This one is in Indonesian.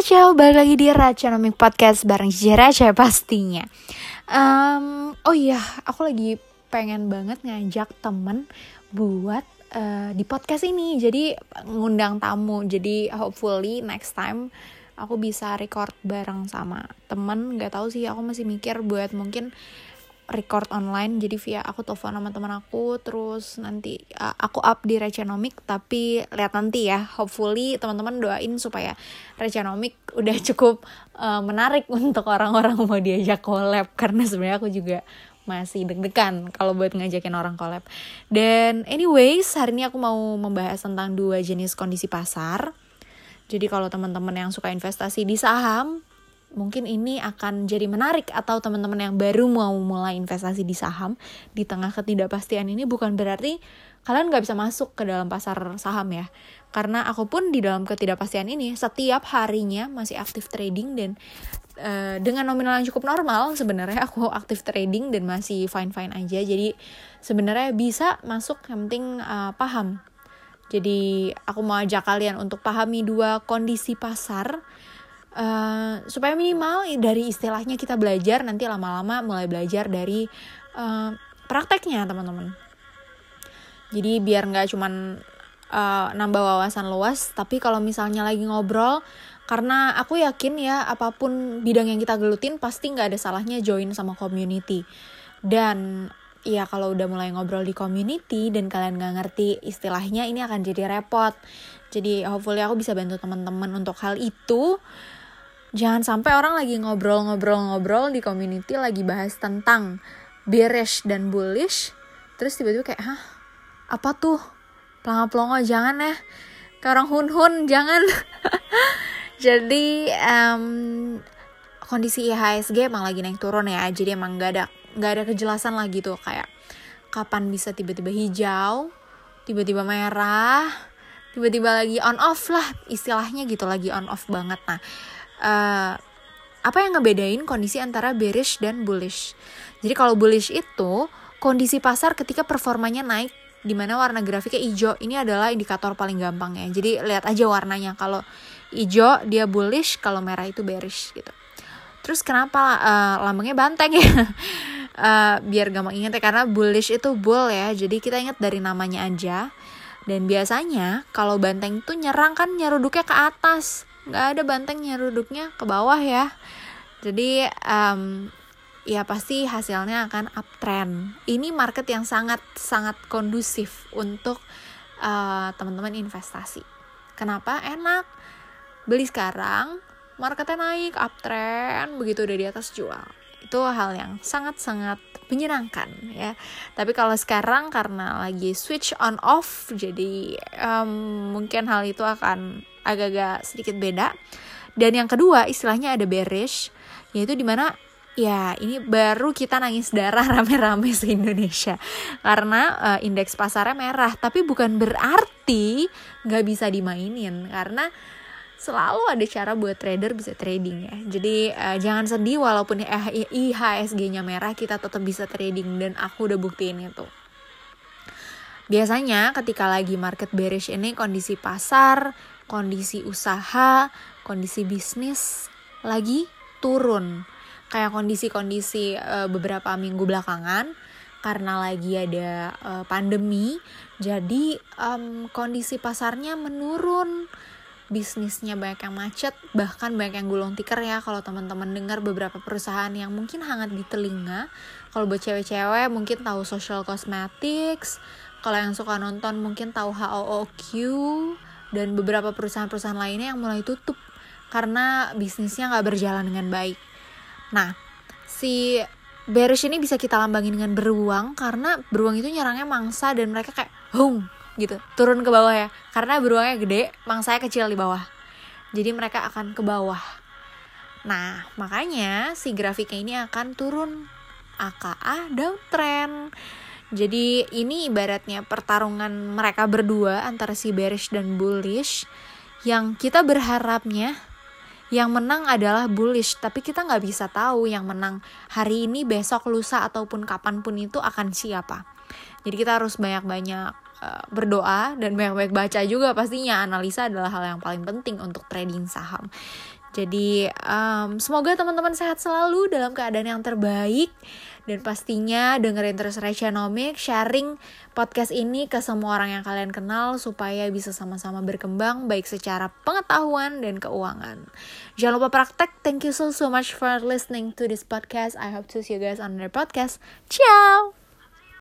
Ciao, balik lagi di Raconomic Podcast bareng Cici Raca pastinya. Um, Oh iya, aku lagi pengen banget ngajak temen buat uh, di podcast ini. Jadi ngundang tamu, jadi hopefully next time aku bisa record bareng sama temen. Gak tahu sih, aku masih mikir buat mungkin record online jadi via aku telepon sama teman aku terus nanti uh, aku up di Recanomic tapi lihat nanti ya hopefully teman-teman doain supaya Recanomic udah cukup uh, menarik untuk orang-orang mau diajak collab karena sebenarnya aku juga masih deg-degan kalau buat ngajakin orang collab. Dan anyways hari ini aku mau membahas tentang dua jenis kondisi pasar. Jadi kalau teman-teman yang suka investasi di saham mungkin ini akan jadi menarik atau teman-teman yang baru mau mulai investasi di saham di tengah ketidakpastian ini bukan berarti kalian nggak bisa masuk ke dalam pasar saham ya. Karena aku pun di dalam ketidakpastian ini setiap harinya masih aktif trading dan uh, dengan nominal yang cukup normal sebenarnya aku aktif trading dan masih fine fine aja. Jadi sebenarnya bisa masuk yang penting uh, paham. Jadi aku mau ajak kalian untuk pahami dua kondisi pasar Uh, supaya minimal dari istilahnya kita belajar nanti lama-lama mulai belajar dari uh, prakteknya teman-teman. Jadi biar nggak cuman uh, nambah wawasan luas tapi kalau misalnya lagi ngobrol karena aku yakin ya apa pun bidang yang kita gelutin pasti nggak ada salahnya join sama community. Dan ya kalau udah mulai ngobrol di community dan kalian nggak ngerti istilahnya ini akan jadi repot. Jadi hopefully aku bisa bantu teman-teman untuk hal itu Jangan sampai orang lagi ngobrol-ngobrol-ngobrol di community lagi bahas tentang bearish dan bullish, terus tiba-tiba kayak, hah, apa tuh? Pelongo-pelongo jangan ya. Kayak orang hun-hun jangan. jadi um, kondisi IHSG emang lagi naik turun ya. Jadi emang gak ada nggak ada kejelasan lagi tuh kayak kapan bisa tiba-tiba hijau, tiba-tiba merah, tiba-tiba lagi on off lah istilahnya gitu lagi on off banget. Nah, uh, apa yang ngebedain kondisi antara bearish dan bullish. Jadi kalau bullish itu kondisi pasar ketika performanya naik di mana warna grafiknya hijau. Ini adalah indikator paling gampang ya. Jadi lihat aja warnanya. Kalau hijau dia bullish, kalau merah itu bearish gitu. Terus kenapa uh, lambangnya banteng ya? uh, biar gampang ingat ya karena bullish itu bull ya. Jadi kita ingat dari namanya aja. Dan biasanya kalau banteng itu nyerang kan nyeruduknya ke atas nggak ada bantengnya duduknya ke bawah ya. Jadi um, ya pasti hasilnya akan uptrend. Ini market yang sangat sangat kondusif untuk uh, teman-teman investasi. Kenapa? Enak. Beli sekarang marketnya naik uptrend begitu udah di atas jual itu hal yang sangat-sangat menyenangkan ya. Tapi kalau sekarang karena lagi switch on off jadi um, mungkin hal itu akan agak-agak sedikit beda. Dan yang kedua istilahnya ada bearish, yaitu di mana ya ini baru kita nangis darah rame-rame se Indonesia. Karena uh, indeks pasarnya merah tapi bukan berarti nggak bisa dimainin. Karena selalu ada cara buat trader bisa trading ya. Jadi uh, jangan sedih walaupun eh, IHSG-nya merah kita tetap bisa trading dan aku udah buktiin itu. Biasanya ketika lagi market bearish ini kondisi pasar kondisi usaha, kondisi bisnis lagi turun. Kayak kondisi-kondisi uh, beberapa minggu belakangan karena lagi ada uh, pandemi, jadi um, kondisi pasarnya menurun bisnisnya banyak yang macet bahkan banyak yang gulung tikar ya kalau teman-teman dengar beberapa perusahaan yang mungkin hangat di telinga kalau buat cewek-cewek mungkin tahu social cosmetics kalau yang suka nonton mungkin tahu HOOQ dan beberapa perusahaan-perusahaan lainnya yang mulai tutup karena bisnisnya nggak berjalan dengan baik. Nah, si bearish ini bisa kita lambangin dengan beruang karena beruang itu nyerangnya mangsa dan mereka kayak hung gitu turun ke bawah ya. Karena beruangnya gede mangsanya kecil di bawah. Jadi mereka akan ke bawah. Nah makanya si grafiknya ini akan turun AKA downtrend. Jadi ini ibaratnya pertarungan mereka berdua antara si bearish dan bullish. Yang kita berharapnya yang menang adalah bullish. Tapi kita nggak bisa tahu yang menang hari ini besok lusa ataupun kapan pun itu akan siapa. Jadi kita harus banyak-banyak uh, berdoa dan banyak-banyak baca juga pastinya analisa adalah hal yang paling penting untuk trading saham Jadi um, semoga teman-teman sehat selalu dalam keadaan yang terbaik dan pastinya dengerin terus Rechanomic, sharing podcast ini ke semua orang yang kalian kenal supaya bisa sama-sama berkembang baik secara pengetahuan dan keuangan. Jangan lupa praktek. Thank you so so much for listening to this podcast. I hope to see you guys on another podcast. Ciao.